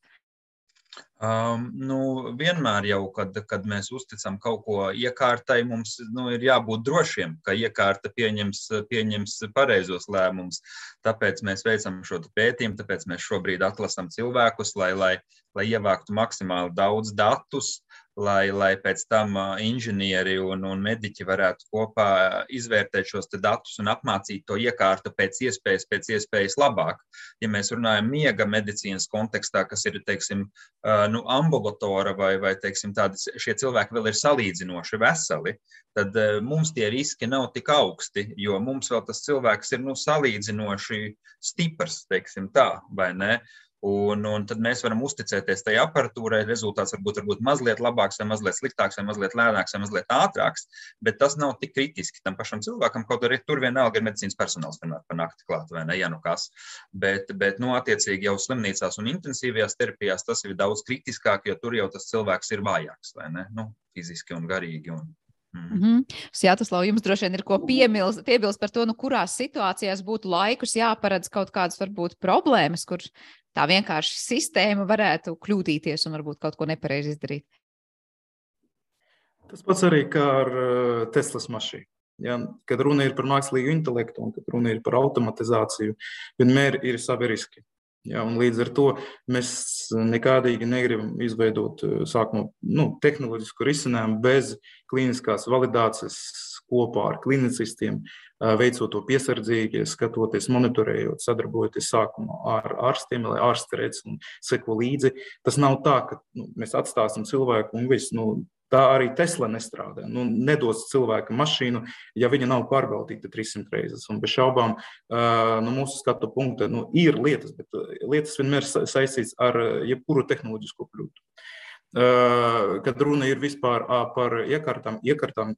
Um, nu, vienmēr jau, kad, kad mēs uzticam kaut ko iekārtai, mums nu, ir jābūt drošiem, ka iekārta pieņems, pieņems pareizos lēmumus. Tāpēc mēs veicam šo pētījumu, tāpēc mēs šobrīd atlasām cilvēkus, lai, lai, lai ievāktu maksimāli daudz datus, lai, lai pēc tam inženieri un, un mediķi varētu kopā izvērtēt šos datus un apmācīt to iekārtu pēc iespējas, pēc iespējas labāk. Ja mēs runājam miega medicīnas kontekstā, kas ir teiksim, nu, ambulatora vai, vai teiksim, tādi, šie cilvēki vēl ir salīdzinoši veseli, tad mums tie riski nav tik augsti, jo mums vēl tas cilvēks ir nu, salīdzinoši stiprs, teiksim tā, vai ne? Un, un tad mēs varam uzticēties tai aparatūrai. Rezultāts var būt mazliet labāks, vai mazliet sliktāks, vai mazliet lēnāks, vai mazliet ātrāks. Bet tas nav tik kritiski tam pašam cilvēkam. Kaut arī tur vienalga ir medicīnas personāls vienmēr pa nakti klāt, vai ne? Ja nu kas. Bet, bet nu, attiecīgi jau slimnīcās un intensīvajās terapijās tas ir daudz kritiskāk, jo tur jau tas cilvēks ir vājāks, vai ne? Nu, fiziski un garīgi. Un, Mm -hmm. Jā, tas lau jums droši vien ir ko piemils, piebilst par to, nu, kurās situācijās būtu laikus jāparedz kaut kādas varbūt problēmas, kur tā vienkārši sistēma varētu kļūdīties un varbūt kaut ko nepareizi izdarīt. Tas pats arī kā ar uh, Teslas mašīnu. Ja, kad runa ir par mākslīgu intelektu un kad runa ir par automatizāciju, vienmēr ir savi riski. Ja, līdz ar to mēs nekādīgi negribam izveidot uh, sākumā nu, tehnoloģisku risinājumu bez klīniskās validācijas kopā ar klinicistiem, veicot to piesardzīgi, skatoties, monitorējot, sadarbojoties sākumā ar ārstiem, lai ārsti redz un seko līdzi. Tas nav tā, ka nu, mēs atstāsim cilvēku un viss. Nu, Tā arī Tesla nestrādā. Nu, nedos cilvēkam mašīnu, ja viņa nav pārbaudīta 300 reizes. Un bez šaubām, no mūsu skatu punkta, nu, ir lietas, bet lietas vienmēr saistītas ar jebkuru tehnoloģisko kļūdu. Kad runa ir vispār par iekārtām, iekārtām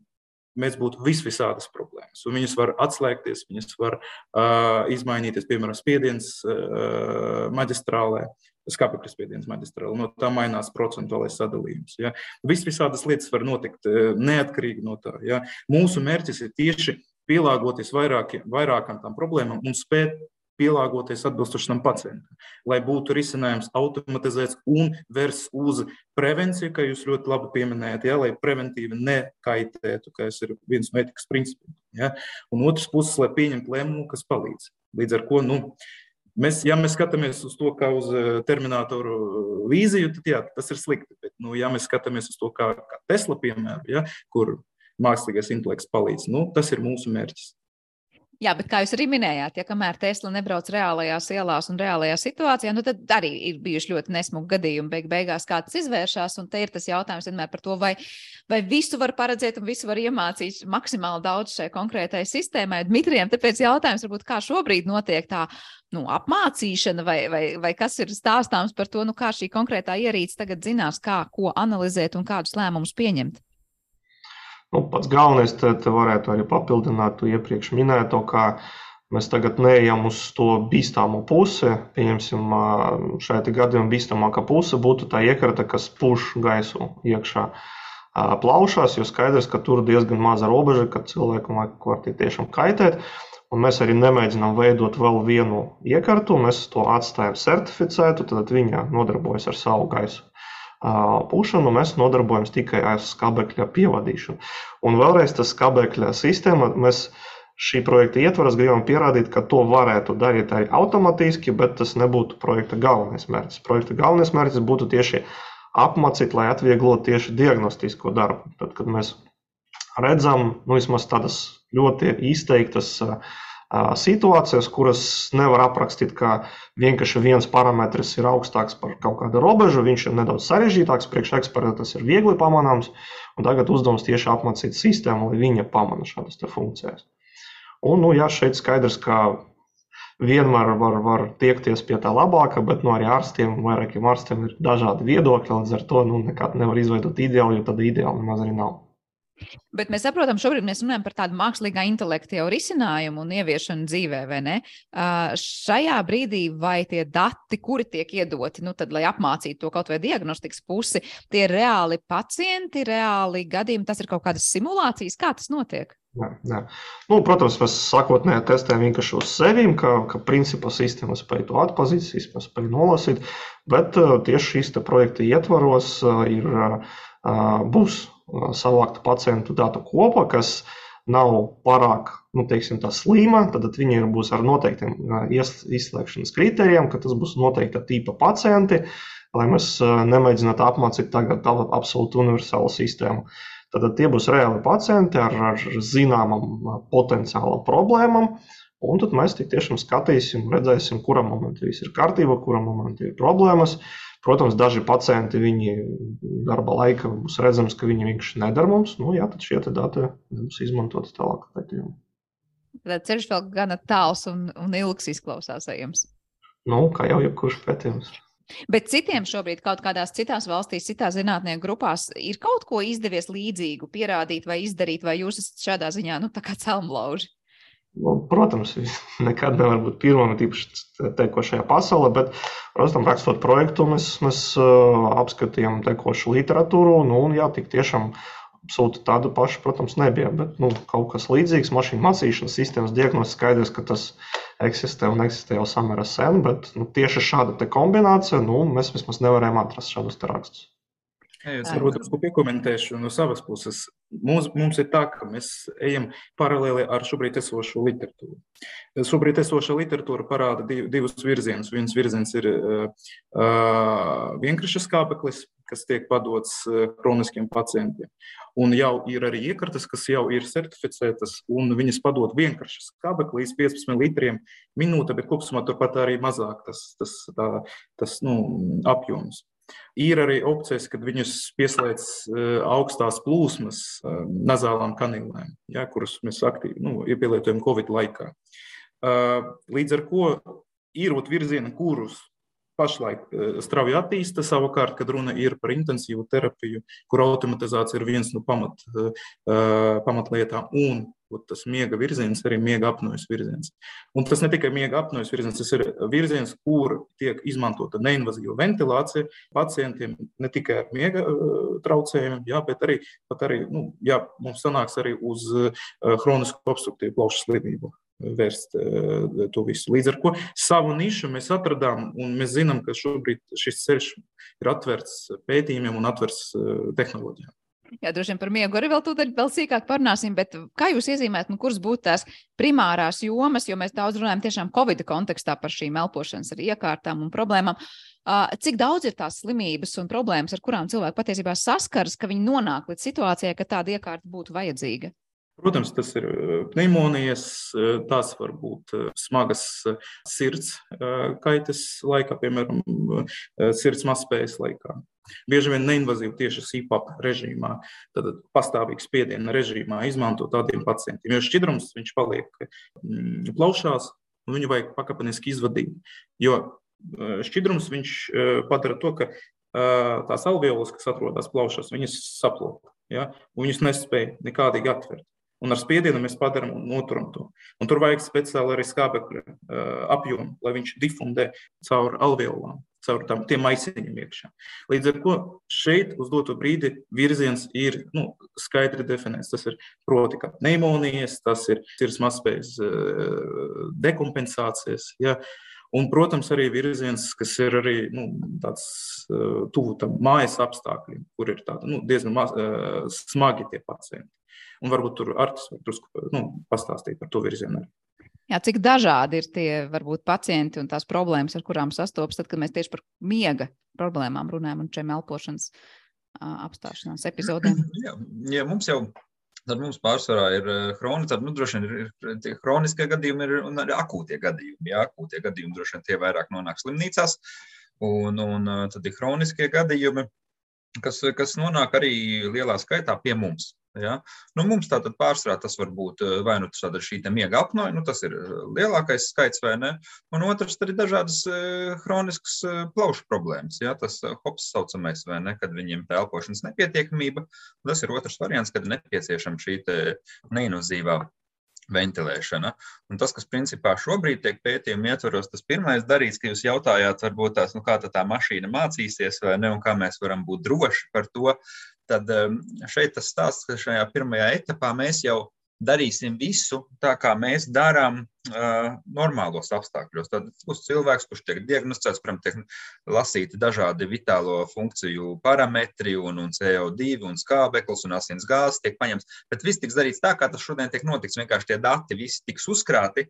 mēs būtu vis visādas problēmas. Un viņas var atslēgties, viņas var uh, izmainīties, piemēram, spiediens uh, maģistrālē. Skāpekļa spiediens maģistrālē, no tā mainās procentuālais sadalījums. Ja. Viss visādas lietas var notikt neatkarīgi no tā. Ja. Mūsu mērķis ir tieši pielāgoties vairāk, vairākām tām problēmām un spēt pielāgoties atbilstoši tam pacientam, lai būtu risinājums automatizēts un vērsts uz prevenciju, kā jūs ļoti labi pieminējat, ja, lai preventīvi nekaitētu, kas ir viens no etikas principiem. Ja. Un otrs puses, lai pieņemtu lēmumu, kas palīdz. Līdz ar to, nu, Mēs, ja mēs skatāmies uz to kā uz eh, terminātoru eh, vīziju, tad jā, tas ir slikti. Bet, nu, ja mēs skatāmies uz to kā, kā Tesla piemēru, ja, kur mākslīgais intelekts palīdz, nu, tas ir mūsu mērķis. Jā, bet kā jūs arī minējāt, ja kamēr Tesla nebrauc reālajās ielās un reālajā situācijā, nu tad arī ir bijuši ļoti nesmugi gadījumi, beig beigās kā tas izvēršas. Un te ir tas jautājums vienmēr par to, vai, vai visu var paredzēt un visu var iemācīt maksimāli daudz šai konkrētai sistēmai. Dmitrijam, tāpēc jautājums varbūt, kā šobrīd notiek tā nu, apmācīšana, vai, vai, vai kas ir stāstāms par to, nu, kā šī konkrētā ierīce tagad zinās, kā ko analizēt un kādus lēmumus pieņemt. Nu, pats galvenais te, te varētu arī papildināt to iepriekš minēto, kā mēs tagad neejam uz to bīstamo pusi. Pieņemsim, šajā gadījumā bīstamākā puse būtu tā iekrata, kas puš gaisu iekšā plaušās, jo skaidrs, ka tur diezgan maza robeža, ka cilvēkam var tiešām kaitēt. Un mēs arī nemēģinām veidot vēl vienu iekārtu, mēs to atstājam certificētu, tad viņa nodarbojas ar savu gaisu pušanu mēs nodarbojamies tikai ar skābekļa pievadīšanu. Un vēlreiz tas skābekļa sistēma, mēs šī projekta ietvaros gribam pierādīt, ka to varētu darīt arī automātiski, bet tas nebūtu projekta galvenais mērķis. Projekta galvenais mērķis būtu tieši apmācīt, lai atvieglotu tieši diagnostisko darbu. Tad, kad mēs redzam, nu, vismaz tādas ļoti izteiktas uh, situācijas, kuras nevar aprakstīt, kā vienkārši viens parametrs ir augstāks par kaut kādu robežu, viņš ir nedaudz sarežģītāks, priekš eksperta tas ir viegli pamanāms, un tagad uzdevums tieši apmācīt sistēmu, lai viņa pamana šādas funkcijas. Un, nu, jā, šeit skaidrs, ka vienmēr var, var tiekties pie tā labākā, bet nu, arī ārstiem, vairākiem ārstiem ir dažādi viedokļi. Līdz ar to nu, nekad nevar izveidot ideālu, jo tāda ideāla nemaz arī nav. Bet mēs saprotam, šobrīd mēs runājam par tādu mākslīgā intelekta jau risinājumu un ieviešanu dzīvē, vai ne? Uh, šajā brīdī vai tie dati, kuri tiek iedoti, nu, tad, lai apmācītu to kaut vai diagnostikas pusi, tie ir reāli pacienti, reāli gadījumi, tas ir kaut kādas simulācijas, kā tas notiek? Jā, jā. Nu, protams, mēs sākotnēji testējam vienkārši uz sevi, ka, ka principā sistēma spēj to atpazīt, sistēma spēj nolasīt, bet tieši šīs projekta ietvaros ir, būs savākta pacientu datu kopa, kas nav pārāk nu, teiksim, slima, tad viņi ir, būs ar noteiktiem izslēgšanas kritērijiem, ka tas būs noteikta tipa pacienti, lai mēs nemēģinātu apmācīt tagad absolūti universālu sistēmu. Tad tie būs reāli pacienti ar, ar zināmām potenciālām problēmām. Un tad mēs tiešām skatīsim, redzēsim, kurā momentā viss ir kārtībā, kurā momentā ir problēmas. Protams, daži pacienti viņi darba laikā būs redzams, ka viņi vienkārši nedara mums. Nu, jā, tad šie dati būs izmantoti tālāk pētījumā. Tad ceļš vēl gana tāls un, un ilgs izklausās ejams. Nu, kā jau jebkurš pētījums. Bet citiem šobrīd kaut kādās citās valstīs, citās zinātnieku grupās ir kaut ko izdevies līdzīgu pierādīt vai izdarīt, vai jūs esat šādā ziņā, nu, tā kā celmlauži? Nu, protams, nekad nevar būt pirmā, tīpaši tekošajā pasaulē, bet, protams, rakstot projektu, mēs, mēs apskatījām tekošu literatūru. Nu, un, jā, tik tiešām absolūti tāda paša, protams, nebija. Bet nu, kaut kas līdzīgs mašīnu mācīšanas sistēmas diagnostikas skaidrs, ka tas eksistē un eksistē jau samērā sen. Bet nu, tieši šāda kombinācija nu, mēs vismaz nevarējām atrast šādus rakstus. Es varbūt drusku piekomentēšu no savas puses. Mums, mums ir tā, ka mēs ejam paralēli ar šobrīd esošo literatūru. Šobrīd esošā literatūra parāda div, divus virzienus. Viens virziens ir uh, vienkāršs skābeklis, kas tiek padots kroniskiem pacientiem. Un jau ir arī iekartas, kas jau ir certificētas, un viņas padod vienkārši skābekli līdz 15 litriem minūte, bet kopumā turpat arī mazāk tas, tas, tā, tas nu, apjoms. Ir arī opcijas, kad viņus pieslēdz eh, augstās plūsmas eh, nazālām kanīlēm, ja, kuras mēs aktīvi nu, pielietojam Covid laikā. Eh, līdz ar to ir virzieni, kurus pašlaik strauji attīsta. Savukārt, kad runa ir par intensīvu terapiju, kur automatizācija ir viens no pamat, pamatlietām, un tas miega virziens, arī miega apnojas virziens. Un tas ne tikai miega apnojas virziens, tas ir virziens, kur tiek izmantota neinvazīva ventilācija pacientiem ne tikai ar miega traucējumiem, jā, bet arī, arī nu, jā, mums sanāks arī uz hronisku obstruktīvu plaušu slimību vērst to visu. Līdz ar to savu nišu mēs atradām, un mēs zinām, ka šobrīd šis ceļš ir atvērts pētījumiem un atvērts tehnoloģijām. Jā, droši vien par miegu arī vēl tūdaļ vēl sīkāk parunāsim, bet kā jūs iezīmētu, nu, kuras būtu tās primārās jomas, jo mēs daudz runājam tiešām Covid kontekstā par šīm elpošanas iekārtām un problēmām. Cik daudz ir tās slimības un problēmas, ar kurām cilvēki patiesībā saskaras, ka viņi nonāk līdz situācijai, ka tāda iekārta būtu vajadzīga? Protams, tas ir pneimonijas, tās var būt smagas sirds kaitas laikā, piemēram, sirds mazspējas laikā. Bieži vien neinvazīvi tieši CPAP režīmā, tad pastāvīgs spiediena režīmā izmanto tādiem pacientiem. Jo šķidrums viņš paliek mm, plaušās, un viņu vajag pakāpeniski izvadīt. Jo šķidrums viņš padara to, ka tās alveolas, kas atrodas plaušās, viņas saplūk. Ja? Viņas nespēja nekādīgi atvērt. Un ar spiedienu mēs padarām un noturam to. Un tur vajag speciāli arī skābekļa apjomu, lai viņš difundē caur alveolām, caur tam, tiem maisiņiem iekšā. Līdz ar to šeit uz doto brīdi virziens ir nu, skaidri definēts. Tas ir proti, ka pneimonijas, tas ir sirds mazspējas uh, dekompensācijas. Ja, Un, protams, arī virziens, kas ir arī nu, tāds uh, tuvu tam mājas apstākļiem, kur ir tāda, nu, diezgan maz, uh, smagi tie pacienti. Un varbūt tur Artis var drusku nu, pastāstīt par to virzienu. Jā, cik dažādi ir tie varbūt pacienti un tās problēmas, ar kurām sastopas, tad, kad mēs tieši par miega problēmām runājam un šiem elpošanas apstāšanās epizodēm. Jā, jā, mums jau Tad mums pārsvarā ir tad nu, droši vien ir, ir tie chroniskie gadījumi ir, un arī akūtie gadījumi. Jā, akūtie gadījumi droši vien tie vairāk nonāk slimnīcās, un, un tad ir chroniskie gadījumi, kas, kas nonāk arī lielā skaitā pie mums. Ja? Nu, mums tātad pārsvarā tas var būt vai nu tāda šī miega apnoja, nu, tas ir lielākais skaits, vai ne? Un otrs ir dažādas hroniskas plaušu problēmas. Ja? Tas hops saucamais, vai ne, kad viņiem tā elpošanas nepietiekamība. Tas ir otrs variants, kad nepieciešama šī neinvazīvā ventilēšana. Un tas, kas principā šobrīd tiek pētījuma ietvaros, tas pirmais darīts, ka jūs jautājāt, varbūt tās, nu, kā tā, tā mašīna mācīsies, vai ne, un kā mēs varam būt droši par to, tad um, šeit tas stāsts, ka šajā pirmajā etapā mēs jau darīsim visu tā, kā mēs darām uh, normālos apstākļos. Tad būs cilvēks, kurš tiek diagnosticēts, kuram tiek lasīti dažādi vitālo funkciju parametri, un, un CO2, un skābeklis, un asins gāzes tiek paņemts. Bet viss tiks darīts tā, kā tas šodien tiek notiks. Vienkārši tie dati visi tiks uzkrāti,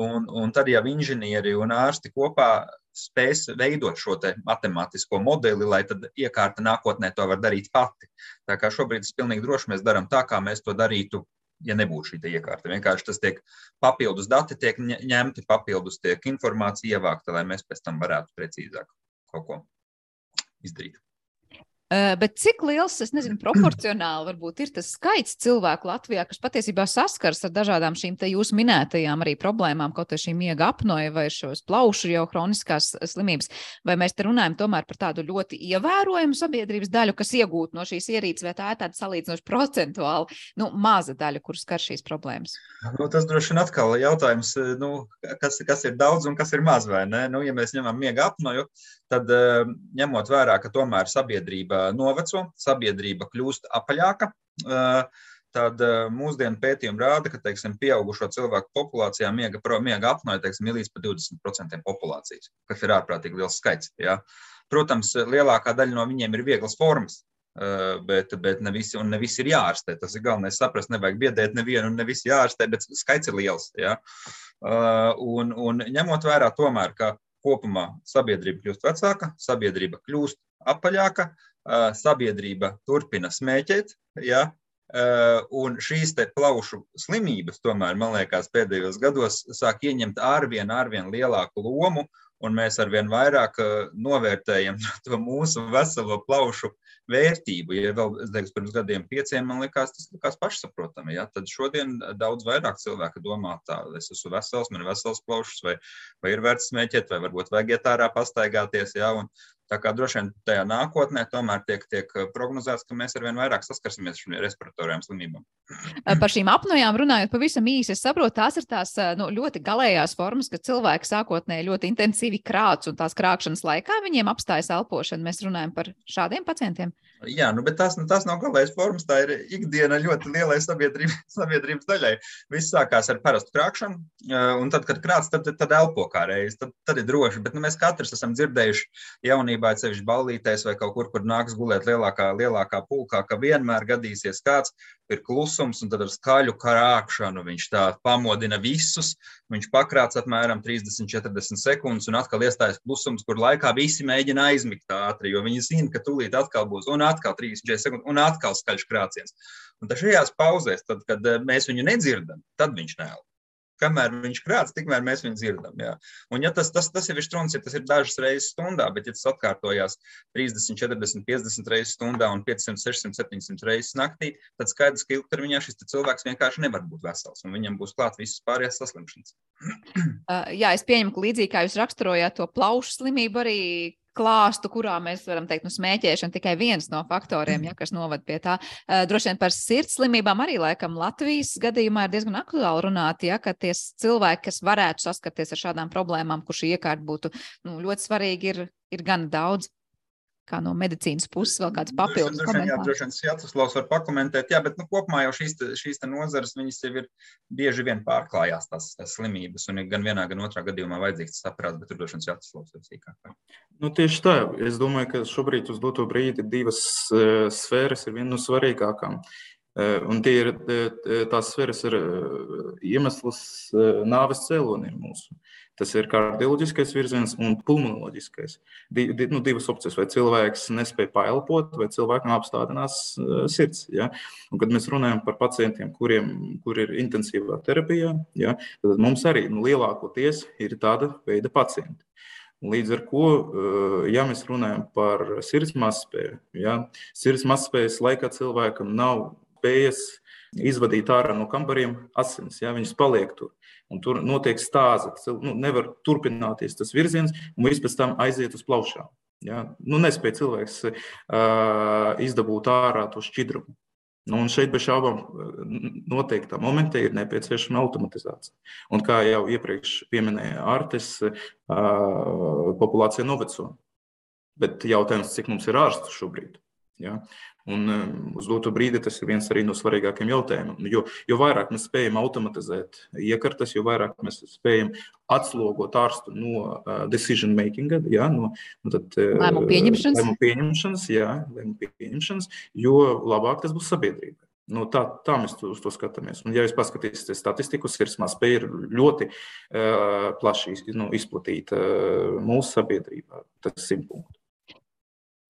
un, un tad jau inženieri un ārsti kopā spēs veidot šo matemātisko modeli, lai tad iekārta nākotnē to var darīt pati. Tā kā šobrīd es pilnīgi droši mēs darām tā, kā mēs to darītu ja nebūtu šī iekārta. Vienkārši tas tiek papildus dati, tiek ņemti, papildus tiek informācija ievākta, lai mēs pēc tam varētu precīzāk kaut ko izdarīt. Uh, bet cik liels, es nezinu, proporcionāli varbūt ir tas skaits cilvēku Latvijā, kas patiesībā saskars ar dažādām šīm te jūsu minētajām arī problēmām, kaut arī šī miega apnoja vai šos plaušu jau hroniskās slimības, vai mēs te runājam tomēr par tādu ļoti ievērojumu sabiedrības daļu, kas iegūt no šīs ierīces, vai tā ir tāda salīdzinoši procentuāli, nu, maza daļa, kur skar šīs problēmas? Nu, tas droši vien atkal jautājums, nu, kas, kas ir daudz un kas ir maz, vai ne? Nu, ja mēs ņemam miega apnoju, tad ņemot vērā, ka tomēr sabiedrība noveco, sabiedrība kļūst apaļāka. Tad mūsdienu pētījumi rāda, ka teiksim, pieaugušo cilvēku populācijā miega, miega apnoja teiksim, līdz pat 20% populācijas, kas ir ārprātīgi liels skaits. Ja? Protams, lielākā daļa no viņiem ir vieglas formas, bet, bet ne, visi, ne visi ir jārastē. Tas ir galvenais saprast, nevajag biedēt nevienu, un ne visi jārastē, bet skaits ir liels. Ja? Un, un ņemot vērā tomēr, ka kopumā sabiedrība kļūst vecāka, sabiedrība kļūst apaļāka, sabiedrība turpina smēķēt. Ja? Un šīs plaušu slimības, tomēr, man liekas, pēdējos gados sāk ieņemt arvien, arvien lielāku lomu, un mēs arvien vairāk novērtējam to mūsu veselo plaušu vērtību. Ja vēl teiktu, pirms gadiem, pieciem, man liekas, tas likās pašsaprotami. Ja? Tad šodien daudz vairāk cilvēku domā, tā, es esmu vesels, man ir vesels plaušas, vai, vai ir vērts smēķēt, vai varbūt vajag iet ārā pastaigāties. Ja? Un, Tā kā droši vien tajā nākotnē tomēr tiek, tiek prognozēts, ka mēs arvien vairāk saskarsimies ar šīm respiratorajām slimībām. Par šīm apnojām runājot pavisam īsi, es saprotu, tās ir tās nu, ļoti galējās formas, ka cilvēki sākotnēji ļoti intensīvi krāts un tās krāpšanas laikā viņiem apstājas elpošana. Mēs runājam par šādiem pacientiem. Jā, nu, bet tas, nu, tas nav galējais formas, tā ir ikdiena ļoti lielai sabiedrības, sabiedrības daļai. Viss sākās ar parastu krāpšanu, un tad, kad krāts, tad, tad elpo kā reiz, tad, tad ir droši. Bet nu, mēs katrs esam dzirdējuši jaunībā, ceļš ballītēs vai kaut kur, kur nāks gulēt lielākā, lielākā pulkā, ka vienmēr gadīsies kāds, ir klusums, un tad ar skaļu krāpšanu viņš tā pamodina visus. Viņš pakrāts apmēram 30, 40 sekundes, un atkal iestājas klusums, kur laikā visi mēģina aizmigt ātri, jo viņi zina, ka tūlīt atkal būs, un atkal 30, 40 sekundes, un atkal skaļš krāciens. Un tad šajās pauzēs, tad, kad eh, mēs viņu nedzirdam, tad viņš neelpo kamēr viņš krāts, tikmēr mēs viņu dzirdam. Jā. Un, ja tas, tas, tas jau ir strūns, ja tas ir dažas reizes stundā, bet, ja tas atkārtojās 30, 40, 50 reizes stundā un 500, 600, 700 reizes naktī, tad skaidrs, ka ilgtermiņā šis cilvēks vienkārši nevar būt vesels un viņam būs klāt visas pārējās saslimšanas. Jā, es pieņemu, ka līdzīgi kā jūs raksturojāt to plaušu slimību, arī klāstu, kurā mēs varam teikt, nu, smēķēšana tikai viens no faktoriem, ja, kas novada pie tā. Uh, droši vien par sirds slimībām arī laikam Latvijas gadījumā ir diezgan aktuāli runāt, ja, ka tie cilvēki, kas varētu saskarties ar šādām problēmām, kur šī iekārta būtu nu, ļoti svarīga, ir, ir gan daudz kā no medicīnas puses vēl kāds papildus komentārs. Jā, droši vien Jāceslavs var pakomentēt, jā, bet nu, kopumā jau šīs, šīs nozares, viņas jau ir bieži vien pārklājās tās, tās slimības, un gan vienā, gan otrā gadījumā vajadzīgs tas aprāts, bet tur droši vien Jāceslavs ir sīkāk. Nu, tieši tā, es domāju, ka šobrīd uz doto brīdi divas uh, sfēras ir viena no svarīgākām. Uh, un tie ir tās sfēras, ir uh, iemesls nāves cēlonim mūsu. Tas ir kardioloģiskais virziens un pulmonoloģiskais. Di, di, nu, divas opcijas, vai cilvēks nespēja paelpot, vai cilvēkam apstādinās uh, sirds. Ja? Un, kad mēs runājam par pacientiem, kuriem kur ir intensīvā terapijā, ja, tad mums arī nu, lielākoties ir tāda veida pacienti. Līdz ar to, ja mēs runājam par sirds mazspēju, ja, sirds mazspējas laikā cilvēkam nav spējas izvadīt ārā no kambariem asins. Ja, viņas paliek tur. Un tur notiek stāze. Nu, nevar turpināties tas virziens, un viss pēc tam aiziet uz plaušām. Ja? Nu, nespēja cilvēks uh, izdabūt ārā to šķidrumu. Nu, un šeit bez šaubām noteiktā momentā ir nepieciešama automatizācija. Un kā jau iepriekš pieminēja Artis, populācija noveco. Bet jautājums, cik mums ir ārstu šobrīd? Ja? Un uz doto brīdi tas ir viens no svarīgākajiem jautājumiem. Jo, jo vairāk mēs spējam automatizēt iekartas, jo vairāk mēs spējam atslogot ārstu no uh, decision making, ja, no, no tad, uh, lēmumu pieņemšanas, lēmumu pieņemšanas, jā, lēmumu pieņemšanas, jo labāk tas būs sabiedrībai. Nu, tā, tā mēs uz to skatāmies. Un, ja jūs paskatīsieties statistiku, sirdsmā spēja ir ļoti uh, plaši nu, izplatīta uh, mūsu sabiedrībā. Tas ir simtpunkts.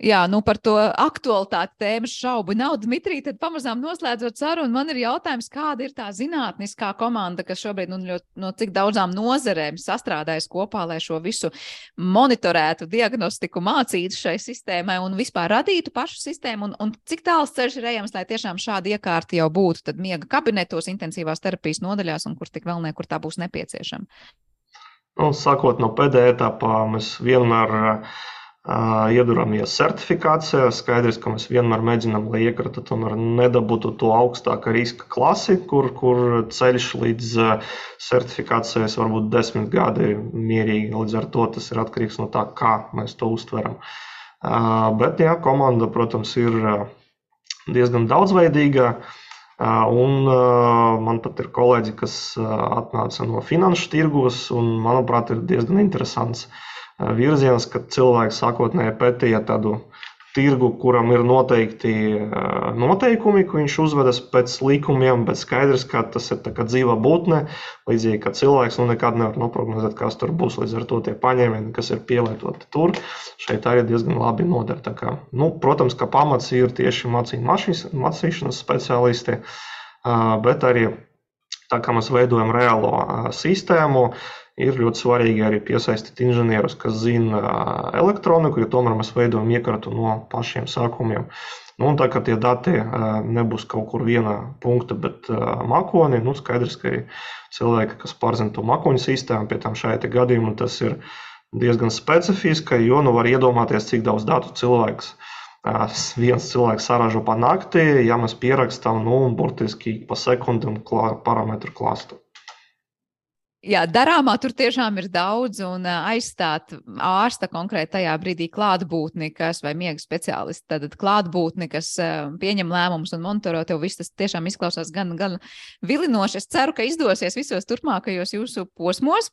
Jā, nu par to aktualitāti tēmas šaubu nav. Dmitrij, tad pamazām noslēdzot sarunu, man ir jautājums, kāda ir tā zinātniskā komanda, kas šobrīd nu, ļoti, no cik daudzām nozerēm sastrādājas kopā, lai šo visu monitorētu, diagnostiku mācītu šai sistēmai un vispār radītu pašu sistēmu, un, un cik tāls ceļš ir ejams, lai tiešām šādi iekārti jau būtu, tad miega kabinetos, intensīvās terapijas nodaļās un kur tik vēl nekur tā būs nepieciešama. Nu, sākot no pēdējā etapā, mēs vienmēr uh, ieduramies certifikācijā. Skaidrs, ka mēs vienmēr mēģinām, lai iekrata tomēr nedabūtu to augstākā riska klasi, kur, kur ceļš līdz certifikācijai var būt desmit gadi mierīgi. Līdz ar to tas ir atkarīgs no tā, kā mēs to uztveram. Bet, jā, komanda, protams, ir diezgan daudzveidīga. Un man pat ir kolēģi, kas atnāca no finanšu tirgus, un, manuprāt, ir diezgan interesants uh, virziens, kad cilvēks sākotnēji pētīja tādu tirgu, kuram ir noteikti noteikumi, ka viņš uzvedas pēc likumiem, bet skaidrs, ka tas ir dzīva būtne. Līdzīgi kā cilvēks nu, nekad nevar noprognozēt, kas tur būs. Līdz ar to tie paņēmieni, kas ir pielietoti tur, šeit arī diezgan labi noder. Kā, nu, protams, ka pamats ir tieši mācīšanas speciālisti, bet arī tā kā mēs veidojam reālo sistēmu Ir ļoti svarīgi arī piesaistīt inženierus, kas zina elektroniku, jo tomēr mēs veidojam iekārtu no pašiem sākumiem. Nu, tā kā tie dati nebūs kaut kur vienā punktā, bet mākonī, nu, skaidrs, ka ir cilvēki, kas pārzina to mākoņu sistēmu, pie tam šajā gadījumā tas ir diezgan specifiski, jo nu var iedomāties, cik daudz datu cilvēks viens cilvēks saražo pa naktī, ja mēs pierakstām, nu, burtiski pa sekundam parametru klāstu. Jā, darāmā tur tiešām ir daudz, un aizstāt ārsta konkrēti tajā brīdī klātbūtni, kas vai miega speciālisti, tad klātbūtni, kas pieņem lēmumus un monitoro tev, viss tas tiešām izklausās gan, gan vilinoši. Es ceru, ka izdosies visos turpmākajos jūsu posmos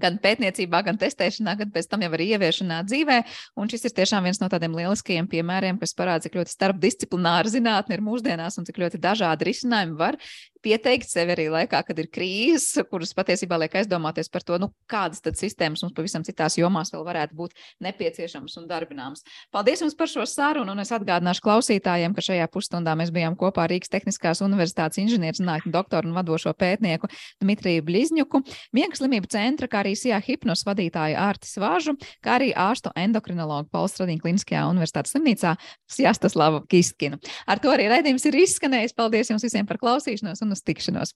gan pētniecībā, gan testēšanā, gan pēc tam jau arī ieviešanā dzīvē. Un šis ir tiešām viens no tādiem lieliskajiem piemēriem, kas parāda, cik ļoti starpdisciplināra zinātne ir mūsdienās un cik ļoti dažādi risinājumi var pieteikt sevi arī laikā, kad ir krīzes, kuras patiesībā liek aizdomāties par to, nu, kādas tad sistēmas mums pavisam citās jomās vēl varētu būt nepieciešamas un darbināmas. Paldies jums par šo sarunu, un es atgādināšu klausītājiem, ka šajā pusstundā mēs bijām kopā Rīgas Tehniskās Universitātes inženierzinātņu doktoru un vadošo pētnieku Dmitriju Blizņuku, Miegas slimību centra, kā arī SIA hipnos vadītāju Ārtis Vāžu, kā arī ārstu endokrinologu Pauls Stradīna Kliniskajā universitātes slimnīcā Sjastaslavu Kistkinu. Ar to arī raidījums ir izskanējis. Paldies jums visiem par klausīšanos tikšanos!